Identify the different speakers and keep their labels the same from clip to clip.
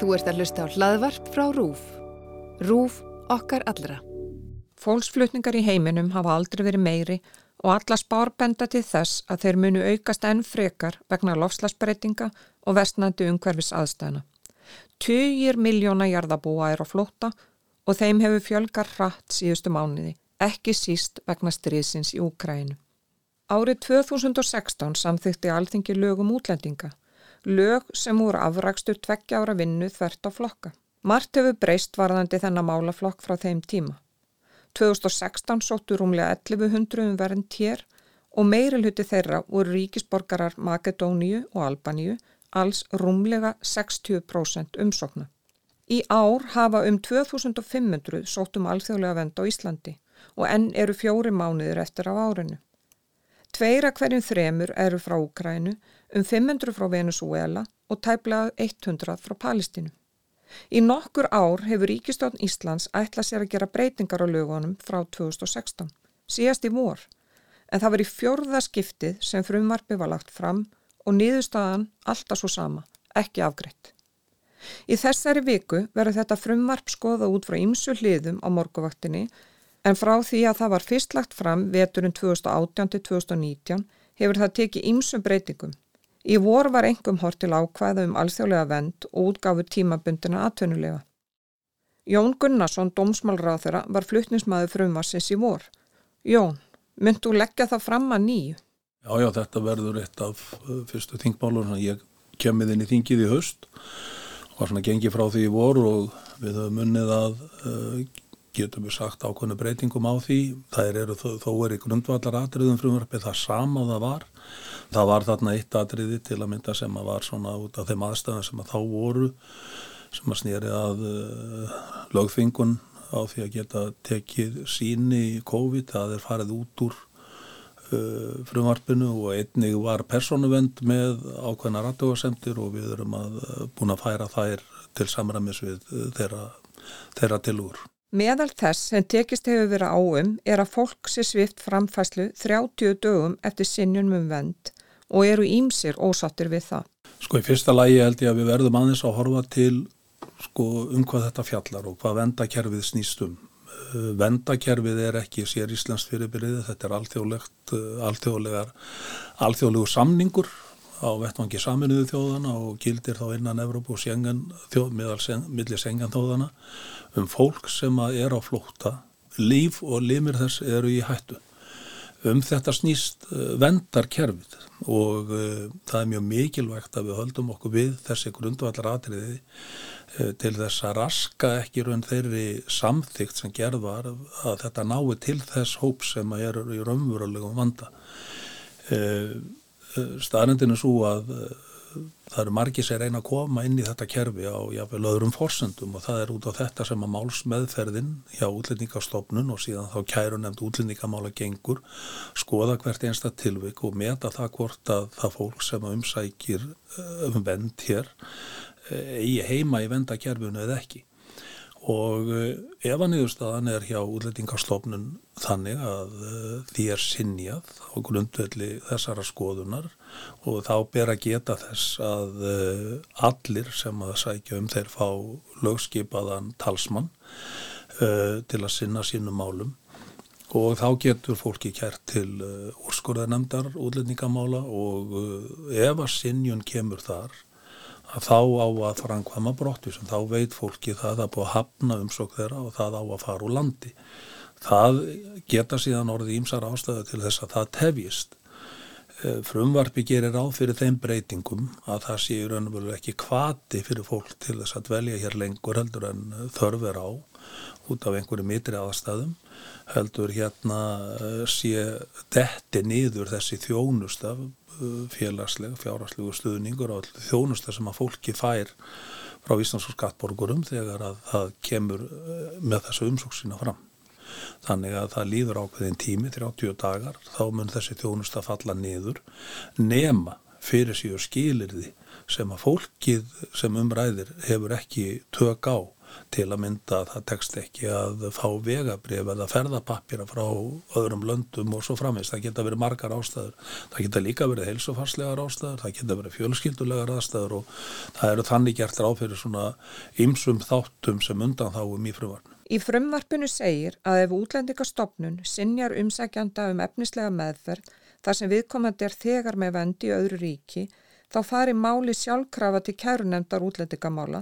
Speaker 1: Þú ert að hlusta á hlaðvarp frá RÚF. RÚF okkar allra.
Speaker 2: Fólksflutningar í heiminum hafa aldrei verið meiri og alla spárbenda til þess að þeir munu aukast enn frekar vegna lofslagsbreytinga og vestnandi umhverfis aðstæðina. Tugir miljóna jarðabúa er á flótta og þeim hefur fjölgar hratt síðustu mánuði, ekki síst vegna stríðsins í Úkrænu. Árið 2016 samþykti alþingi lögum útlendinga lög sem voru afrakstur tveggja ára vinnu þvert á flokka. Mart hefur breyst varðandi þennan málaflokk frá þeim tíma. 2016 sóttu rúmlega 1100 um verðin tér og meirilhuti þeirra voru ríkisborgarar Makedóníu og Albaníu alls rúmlega 60% umsókna. Í ár hafa um 2500 sóttum alþjóðlega vend á Íslandi og enn eru fjóri mánuðir eftir af árinu. Tveira hverjum þremur eru frá Ukrænu um 500 frá Venezuela og tæplega 100 frá Palestínu. Í nokkur ár hefur Ríkistofn Íslands ætlað sér að gera breytingar á lögunum frá 2016, síðast í vor, en það var í fjörða skiptið sem frumvarfi var lagt fram og niðurstaðan alltaf svo sama, ekki afgreitt. Í þessari viku verður þetta frumvarp skoða út frá ymsu hliðum á morguvaktinni en frá því að það var fyrst lagt fram veturinn 2018 til 2019 hefur það tekið ymsum breytingum Í vor var engum hort til ákvæða um alþjóðlega vend og útgáfu tímabundina atvinnulega. Jón Gunnarsson, dómsmálráþura, var fluttnismæðu frumvarsins í vor. Jón, myndu leggja það fram að nýju?
Speaker 3: Já, já, þetta verður eitt af uh, fyrstu þingmálur. Ég kemið inn í þingið í höst var svona gengið frá því í vor og við höfum unnið að uh, getum við sagt ákveðinu breytingum á því. Það eru þó, þó er í grundvallar atriðum frumvarpið það sama það var. Það var þarna eitt atriði til að mynda sem að var svona út af þeim aðstæðan sem að þá voru sem að snýri að uh, lögfingun á því að geta tekið síni í COVID, það er farið út úr uh, frumvarpinu og einnig var personuvend með ákveðna rattugarsendir og við erum að uh, búin að færa þær til samræmis við þeirra, þeirra tilúr.
Speaker 2: Meðal þess sem tekist hefur verið áum er að fólk sé svift framfæslu 30 dögum eftir sinnjum um vend og eru ímsir ósattir við það.
Speaker 3: Sko í fyrsta lægi held ég að við verðum aðeins að horfa til sko, um hvað þetta fjallar og hvað vendakerfið snýstum. Uh, vendakerfið er ekki sér Íslands fyrirbyrðið, þetta er uh, alþjóðlegar, alþjóðlegu samningur á vettvangi saminuðu þjóðana og gildir þá innan Evrópu og sengan, þjóð, millir sengan þjóðana um fólk sem er á flótta, líf og limir þess eru í hættu. Um þetta snýst uh, vendarkerfið og uh, það er mjög mikilvægt að við höldum okkur við þessi grundvallar atriði uh, til þess að raska ekki raun þeirri samþygt sem gerð var að þetta nái til þess hóp sem er í raunverulegum vanda. Uh, staðrendinu svo að eh, það eru margir sem reyna að koma inn í þetta kerfi á jáfnveil öðrum forsendum og það er út á þetta sem að málsmeðferðin hjá útlendingastofnun og síðan þá kæru nefnd útlendingamála gengur skoða hvert einsta tilvik og meta það hvort að það fólk sem umsækir eh, um vend hér eh, eigi heima í vendakerfinu eða ekki og eh, ef að niðurstaðan er hjá útlætingarstofnun þannig að uh, því er sinjað á grundvelli þessara skoðunar og þá ber að geta þess að uh, allir sem að sækja um þeir fá lögskipaðan talsmann til að sinna sínum málum. Og þá getur fólki kært til úrskurðarnemdar útlætingamála og ef að sinjun kemur þar að þá á að framkvæma brottvísun, þá veit fólki það að búið að hafna umsók þeirra og það á að fara úr landi. Það geta síðan orðið ímsar ástöðu til þess að það tefjist. Eh, frumvarfi gerir á fyrir þeim breytingum að það sé í raun og veru ekki kvati fyrir fólk til þess að dvelja hér lengur heldur en þörfur á út af einhverju mitri aðstæðum heldur hérna eh, sé detti nýður þessi þjónustaf félagsleg, fjárhagslegu stuðningur og þjónusta sem að fólki fær frá Íslands og skattborgurum þegar að það kemur eh, með þessu umsóksina fram. Þannig að það líður ákveðin tími, 30 dagar, þá mun þessi þjónusta falla niður nema fyrir síður skilirði sem að fólkið sem umræðir hefur ekki tök á til að mynda að það tekst ekki að fá vegabrif eða ferðapappira frá öðrum löndum og svo framins. Það geta verið margar ástæður. Það geta líka verið heilsufarslegar ástæður, það geta verið fjölskyldulegar ástæður og það eru þannig gert ráð fyrir svona ymsum þáttum sem undan þáum í frumvarnu.
Speaker 2: Í frumvarpinu segir að ef útlendingastofnun sinjar umsækjanda um efnislega meðferð þar sem viðkomandi er þegar með vendi í öðru ríki þá fari máli sjálfkrafa til kærunemdar útlendingamála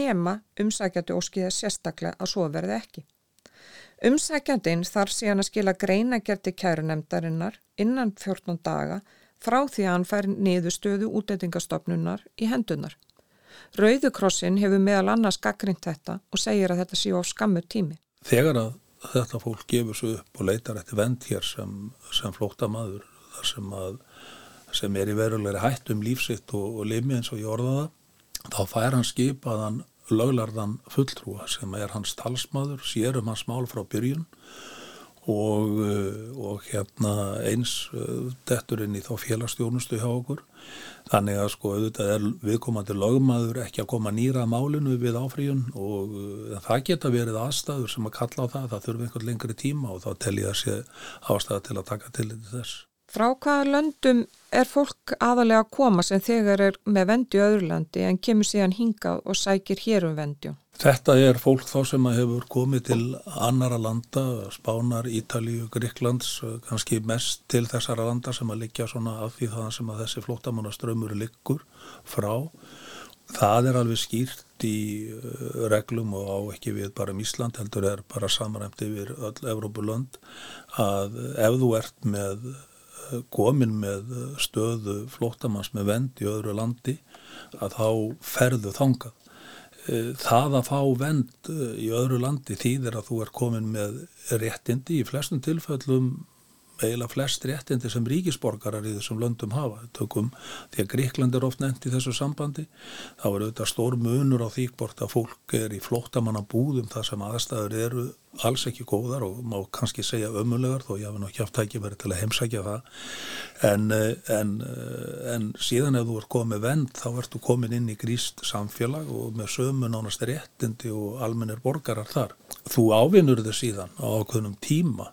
Speaker 2: nema umsækjandi óskiða sérstaklega að svo verði ekki. Umsækjandin þarf síðan að skila greinagerti kærunemdarinnar innan 14 daga frá því að hann fær niðurstöðu útlendingastofnunar í hendunar. Rauðukrossin hefur meðal annars gaggrind þetta og segir að þetta séu á skammu tími.
Speaker 3: Þegar að þetta fólk gefur svo upp og leitar eftir vend hér sem, sem flóta maður þar sem, að, sem er í verulegri hætt um lífsitt og, og limi eins og ég orða það þá fær hann skipaðan löglarðan fulltrúa sem er hans talsmaður, sér um hans mál frá byrjun og, uh, og hérna eins uh, detturinn í þá félagstjónustu hjá okkur. Þannig að sko auðvitað er viðkomandi lögmaður ekki að koma nýra málinu við áfríun og uh, það geta verið aðstæður sem að kalla á það, það þurfi einhvern lengri tíma og þá tel ég sé ástæða til að taka til þess.
Speaker 2: Frá hvaða löndum er fólk aðalega að koma sem þegar er með vendi öðru landi en kemur síðan hingað og sækir hér um vendi?
Speaker 3: Þetta er fólk þá sem hefur komið til annara landa, Spánar, Ítalíu, Gríklands, kannski mest til þessara landa sem að liggja svona af því það sem að þessi flótamannaströmmur liggur frá. Það er alveg skýrt í uh, reglum og á ekki við bara um Ísland, heldur er bara samræmt yfir öll Evrópulönd að ef þú ert með komin með stöðu flóttamanns með vend í öðru landi að þá ferðu þangað. Eh, það að fá vend eh, í öðru landi þýðir að þú er komin með réttindi í flestum tilfellum eiginlega flest réttindi sem ríkisborgarar í þessum löndum hafa. Tökum því að Gríkland er oft nefnt í þessu sambandi. þá er auðvitað stór munur á því hvort að fólk er í flóttamanna búðum þar sem aðstæður eru alls ekki góðar og má kannski segja ömulegar þó ég hafi nokkið haft tækifæri til að heimsækja það. En, en, en síðan ef þú er komið vend þá ertu komin inn í gríst samfélag og með sömu nánast réttindi og almennir borgarar þar. Þú ávinnur þau síðan á ákveðnum tíma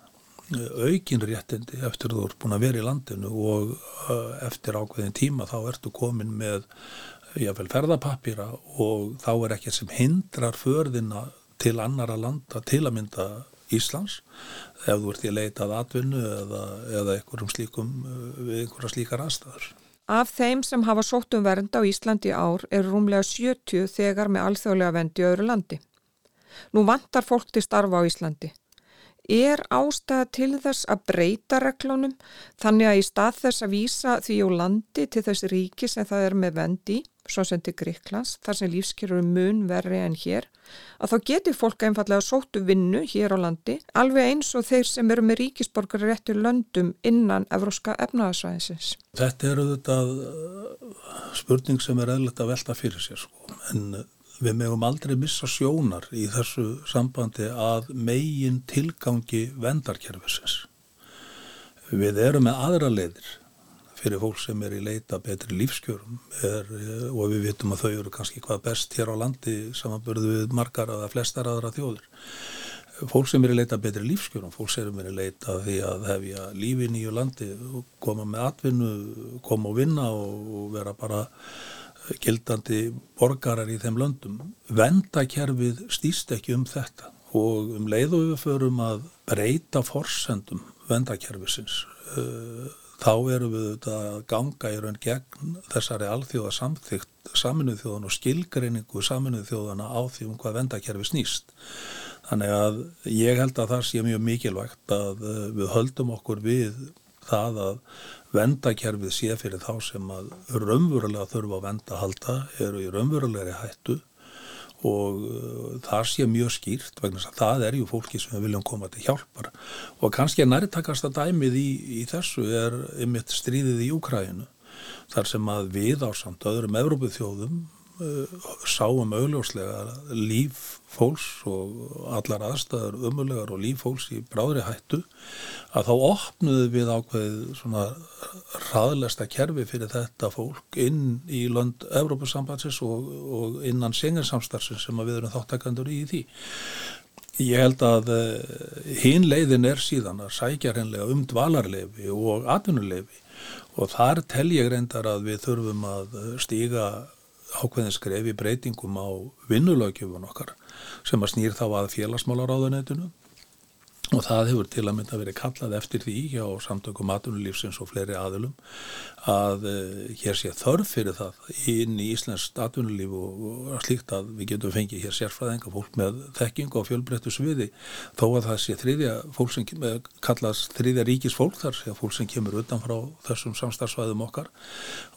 Speaker 3: aukin réttindi eftir þú ert búin að vera í landinu og uh, eftir ákveðin tíma þá ertu komin með jáfnveil ferðapapýra og þá er ekki sem hindrar förðina til annara landa til að mynda Íslands ef þú ert í að leita að atvinnu eða, eða einhverjum slíkum við einhverja slíkar aðstæður.
Speaker 2: Af þeim sem hafa sótt um vernd á Íslandi ár er rúmlega 70 þegar með alþjóðlega vendi í öðru landi. Nú vantar fólk til starfa á Íslandi. Er ástæða til þess að breyta reglunum þannig að í stað þess að vísa því á landi til þess ríki sem það er með vendi, svo sem til Gríklands, þar sem lífskeiður er mun verri en hér, að þá getur fólk einfallega sóttu vinnu hér á landi, alveg eins og þeir sem eru með ríkisborgar réttur löndum innan evróska efnaðarsvæðisins.
Speaker 3: Þetta eru þetta uh, spurning sem er eðlert að velta fyrir sér sko, en við megum aldrei missa sjónar í þessu sambandi að megin tilgangi vendarkerfisins. Við erum með aðra leiðir fyrir fólk sem er í leita betri lífskjörum er, og við vitum að þau eru kannski hvað best hér á landi samanbörðu við margar aða flestar aðra þjóður. Fólk sem er í leita betri lífskjörum, fólk sem er í leita því að hefja lífi í landi, koma með atvinnu, koma og vinna og vera bara gildandi borgarar í þeim löndum. Vendakerfið stýst ekki um þetta og um leiðu við förum að breyta forsendum vendakerfisins. Eh, þá eru við að ganga í raun gegn þessari alþjóða samþygt saminuð þjóðan og skilgreiningu saminuð þjóðana á því um hvað vendakerfi snýst. Þannig að ég held að það sé mjög mikilvægt að eh, við höldum okkur við það að vendakerfið sé fyrir þá sem að raunverulega þurfa að venda halda eru í raunverulegri hættu og uh, það sé mjög skýrt vegna að það er ju fólki sem við viljum koma til hjálpar. Og kannski að nærtakasta dæmið í, í þessu er ymitt stríðið í Úkræinu þar sem að við á samt öðrum Evrópuþjóðum uh, sáum augljóslega líf fólks og allar aðstæður umulegar og líf fólks í bráðri hættu að þá opnuðu við ákveðið svona hraðlesta kerfi fyrir þetta fólk inn í lönd Evrópusambansins og, og innan senginsamstarfsins sem við erum þáttakandur í því. Ég held að uh, hinn leiðin er síðan að sækja hreinlega um dvalarleifi og atvinnuleifi og þar tel ég reyndar að við þurfum að stíga ákveðin skref í breytingum á vinnulögjöfun okkar sem að snýr þá að félagsmálaráðunetinu og það hefur til að mynda verið kallað eftir því hjá samtökum atvinnulífsins og fleiri aðilum að uh, hér sé þörf fyrir það inn í Íslands atvinnulíf og, og slíkt að við getum fengið hér sérfræðinga fólk með þekking og fjölbreyttu sviði þó að það sé þriðja fólk sem kallast þriðja ríkis fólk þar sé fólk sem kemur utan frá þessum samstarfsvæðum okkar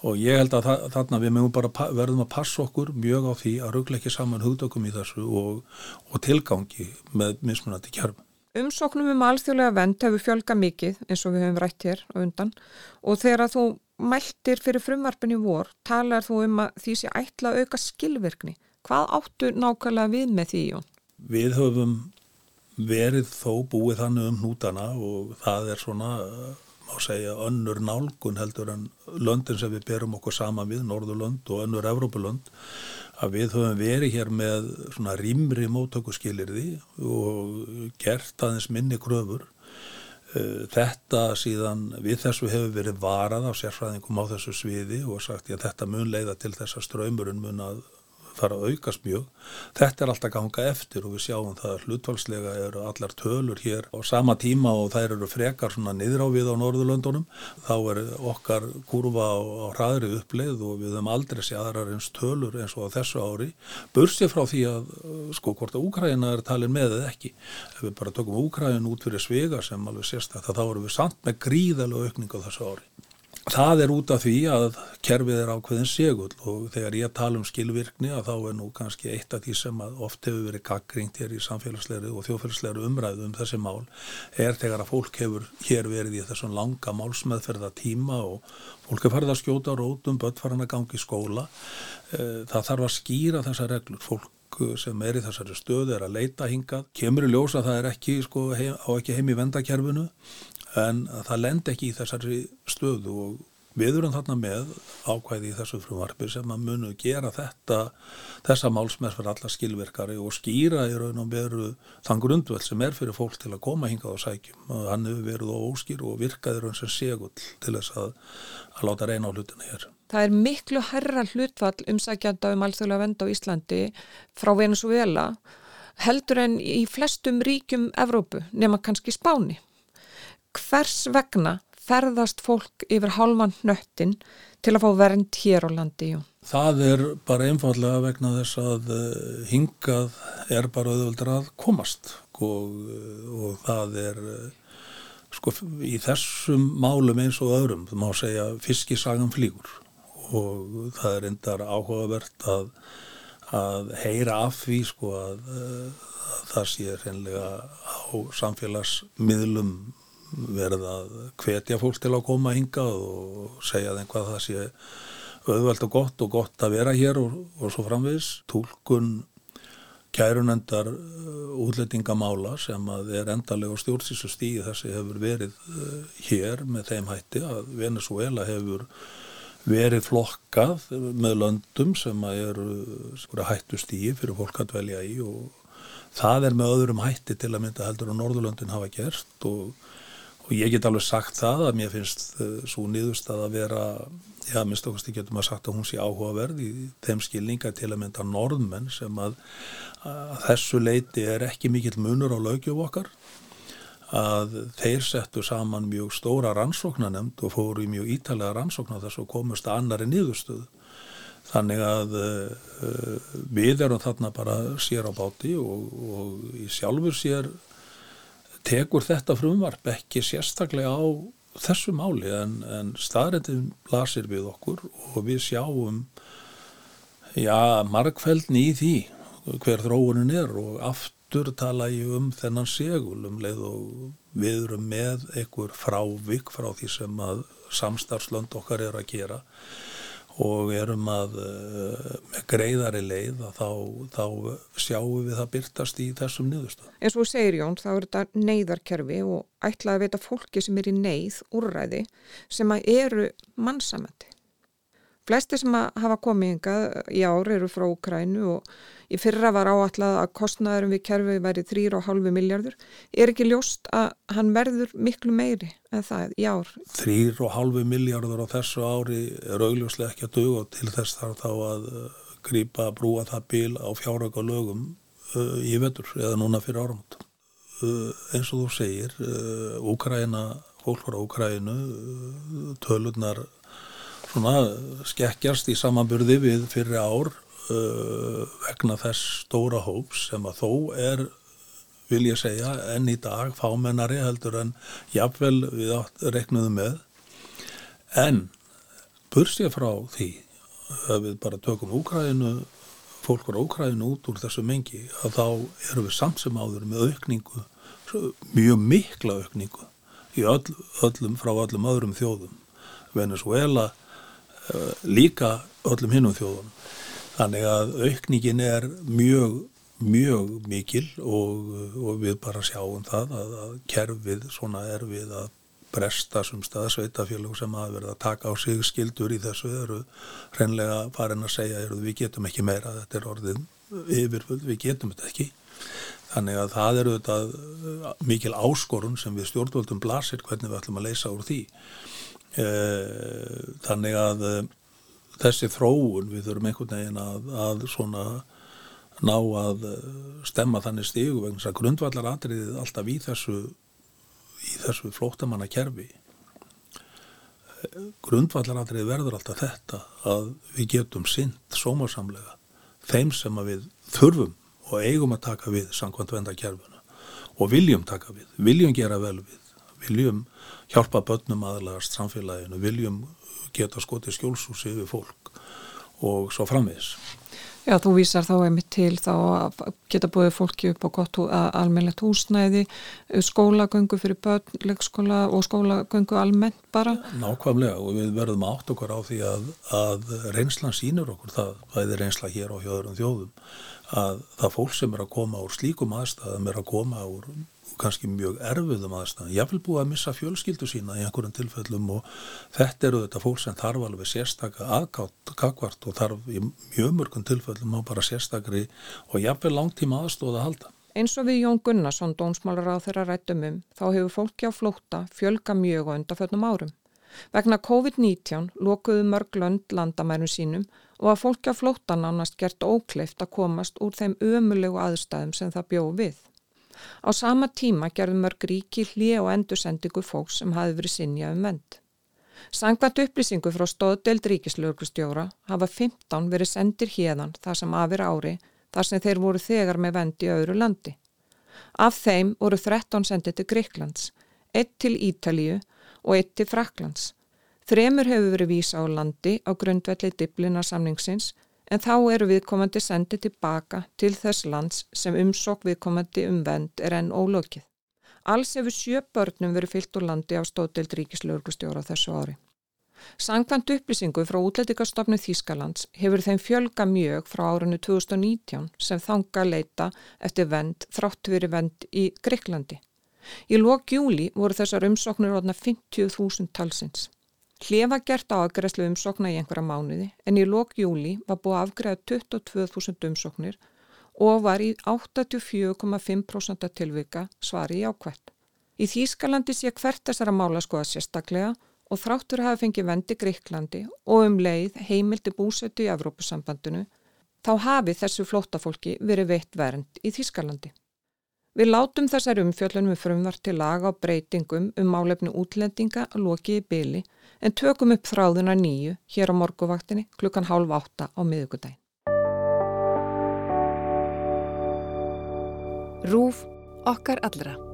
Speaker 3: og ég held að það, þarna við mögum bara verðum að passa okkur mjög á því að ruggla ekki saman hugdökum í þessu og, og tilgangi með mismunandi kjörfum.
Speaker 2: Umsóknum um alþjóðlega vend hefur fjölga mikið eins og við höfum rætt hér á undan og þegar þú mæltir fyrir frumvarpinni vor talar þú um að því sé ætla að auka skilvirkni. Hvað áttu nákvæmlega við með því, Jón?
Speaker 3: Við höfum verið þó búið þannig um nútana og það er svona, má segja, önnur nálgun heldur en löndin sem við berum okkur saman við, Norðurlönd og önnur Evrópulönd að við höfum verið hér með svona rýmri móttökuskilirði og gert aðeins minni kröfur. Eh, þetta síðan við þessu hefur verið varað á sérfræðingum á þessu sviði og sagt að þetta mun leiða til þess að ströymurinn mun að fara að aukast mjög. Þetta er alltaf ganga eftir og við sjáum það að hlutvalslega eru allar tölur hér á sama tíma og þær eru frekar svona niður á Norðurlöndunum. Þá er okkar kurva á, á hraðri uppleið og við höfum aldrei sé aðrar eins tölur eins og á þessu ári. Bursið frá því að sko hvort að Úkræna er talin með eða ekki. Ef við bara tökum Úkræn út fyrir svega sem alveg sérstaklega þá erum við samt með gríðalega aukning á þessu ári. Það er út af því að kerfið er ákveðin segull og þegar ég tala um skilvirkni að þá er nú kannski eitt af því sem oft hefur verið gaggringt hér í samfélagslegri og þjófélagslegri umræðu um þessi mál er þegar að fólk hefur hér verið í þessum langa málsmeðferða tíma og fólk er farið að skjóta rótum, börn farin að gangi í skóla. Eh, það þarf að skýra þessa reglur. Fólk sem er í þessari stöðu er að leita hingað. Kemur í ljósa að það er ekki, sko, heim, á ekki heim í vendakerfinu en það lend ekki í þessari stöðu og við erum þarna með ákvæði í þessu frumvarfi sem að munu gera þetta þessa málsmerð fyrir alla skilverkari og skýra í raun og veru þann grundveld sem er fyrir fólk til að koma hingað á sækjum og hann hefur verið óskýr og virkaði raun sem segull til þess að, að láta reyna á hlutina hér.
Speaker 2: Það er miklu herra hlutfall umsækjanda um alþjóðlega vend á Íslandi frá Venezuela heldur en í flestum ríkjum Evrópu nema kannski Spáni hvers vegna ferðast fólk yfir hálfan nöttin til að fá vernd hér á landi? Jú?
Speaker 3: Það er bara einfallega vegna þess að eh, hingað er bara auðvöldur að komast og, og það er eh, sko í þessum málum eins og öðrum, þú má segja fiskisagan flýgur og það er endar áhugavert að, að heyra af því sko að, að það sé reynlega á samfélagsmiðlum verið að hvetja fólk til að koma hingað og segja þeim hvað það sé auðvelt og gott og gott að vera hér og, og svo framvis tólkun kærunendar uh, útlettingamála sem að er endalega stjórnsísu stíði þessi hefur verið uh, hér með þeim hætti að Venezuela hefur verið flokkað með löndum sem að eru hættu stíði fyrir fólk að velja í og það er með öðrum hætti til að mynda heldur að Norðurlöndin hafa gert og og ég get alveg sagt það að mér finnst uh, svo nýðust að vera já, minnst okkast ég getum að sagt að hún sé áhugaverð í þeim skilninga til að mynda norðmenn sem að, að þessu leiti er ekki mikill munur á lögjöf okkar. Að þeir settu saman mjög stóra rannsóknanemnd og fóru í mjög ítalega rannsóknar þess að komast að annari nýðustuð þannig að uh, við erum þarna bara sér á báti og, og í sjálfur sér tekur þetta frumvarp ekki sérstaklega á þessu máli en, en staðrættin blasir við okkur og við sjáum já, margfældni í því hver þróunin er og aftur tala ég um þennan segul um leið og við erum með einhver frávik frá því sem að samstarfslönd okkar er að gera og erum að uh, með greiðari leið að þá, þá sjáum við það byrtast í þessum niðurstöðum.
Speaker 2: En svo segir Jón, þá er þetta neyðarkerfi og ætlaði að veita fólki sem er í neyð úrræði sem að eru mannsamandi. Flesti sem hafa komið yngað í ár eru frá Ukrænu og í fyrra var áallega að kostnæðurum við kerfið væri 3,5 miljardur. Er ekki ljóst að hann verður miklu meiri en það í ár?
Speaker 3: 3,5 miljardur á þessu ári er augljóslega ekki að duga til þess þarf þá að uh, grýpa að brúa það bíl á fjáröka lögum uh, í vetur eða núna fyrir áramot. Uh, eins og þú segir, Ukræna, fólk frá Ukrænu, tölurnar svona skekkjast í samanburði við fyrir ár uh, vegna þess stóra hóps sem að þó er vil ég segja enn í dag fámennari heldur en jafnvel við reknuðum með. En bursið frá því að við bara tökum Úkræðinu fólk voru Úkræðinu út úr þessu mengi að þá erum við samt sem áður með aukningu mjög mikla aukningu í öll, öllum frá öllum öðrum þjóðum. Venezuela líka öllum hinnum þjóðum. Þannig að aukningin er mjög, mjög mikil og, og við bara sjáum það að, að kerfið svona er við að bresta sem staðsveitafélug sem að verða að taka á sig skildur í þessu eru hreinlega farin að segja eru, við getum ekki meira, þetta er orðin yfirfull, við getum þetta ekki. Þannig að það eru þetta mikil áskorun sem við stjórnvöldum blasir hvernig við ætlum að leysa úr því. Eh, þannig að eh, þessi þróun við þurfum einhvern veginn að, að svona ná að eh, stemma þannig stígu vegna þess að grundvallar atriðið alltaf í þessu í þessu flóttamanna kerfi grundvallar atriðið verður alltaf þetta að við getum synd sómarsamlega þeim sem að við þurfum og eigum að taka við samkvæmt vendakerfuna og viljum taka við, viljum gera vel við viljum hjálpa börnum aðlagast samfélaginu, viljum geta skotið skjólsúsi við fólk og svo framvegis.
Speaker 2: Já, þú vísar þá einmitt til þá að geta búið fólki upp á gott almennilegt húsnæði, skólagöngu fyrir börn, leikskóla og skólagöngu almennt bara.
Speaker 3: Nákvæmlega og við verðum átt okkur á því að, að reynslan sínur okkur það, það er reynsla hér á hjóðurum þjóðum, að það fólk sem er að koma úr slíkum aðstæðum er að koma úr kannski mjög erfiðum aðstæðan. Vil búið að missa fjölskyldu sína í einhverjum tilfellum og þetta eru þetta fólk sem þarf alveg sérstakka aðgátt kakvart og þarf í mjög mörgum tilfellum á bara sérstakri og vil langtíma aðstóða að halda.
Speaker 2: Eins og við Jón Gunnarsson, dónsmálar á þeirra rættum um, þá hefur fólki á flótta fjölga mjög og undarföldnum árum. Vegna COVID-19 lokuðu mörg lönd landamærum sínum og að fólki á flótta nánast gert ókleift að komast úr þeim ömulegu aðstæðum sem það bjóð við. Á sama tíma gerðu mörg ríki hlið og endursendingu fólks sem hafi verið sinja um vend. Sangvænt upplýsingu frá stóðdelt ríkislaugrustjóra hafa 15 verið sendir hérðan þar sem afir ári þar sem þeir voru þegar með vend í öðru landi. Af þeim voru 13 sendið til Greiklands, 1 til Ítalíu og 1 til Fraklands. Þremur hefur verið vísa á landi á grundvelli diblina samningsins en þá eru viðkomandi sendið tilbaka til þess lands sem umsók viðkomandi um vend er enn ólokið. Alls hefur sjö börnum verið fyllt úr landi á stóðdelt ríkislauglustjóra þessu ári. Sangkvæmt upplýsingu frá útlætikastofnu Þýskalands hefur þeim fjölga mjög frá árunnu 2019 sem þanga leita eftir vend þrátt verið vend í Greiklandi. Í lók júli voru þessar umsóknir orðna 50.000 talsins. Hlefa gert á aðgræslu umsókna í einhverja mánuði en í lók júli var búið afgræða 22.000 umsóknir og var í 84,5% tilvika svari í ákvætt. Í Þýskalandi sé hvert þessara mála skoða sérstaklega og þráttur hafi fengið vendi Greiklandi og um leið heimildi búsötu í Evrópusambandinu þá hafi þessu flótafólki verið veitt vernd í Þýskalandi. Við látum þessar umfjöllunum við frumvart til laga og breytingum um málefnu útlendinga að loki í byli en tökum upp þráðuna nýju hér á morguvaktinni klukkan hálf átta á miðugudagin.
Speaker 1: Rúf okkar allra.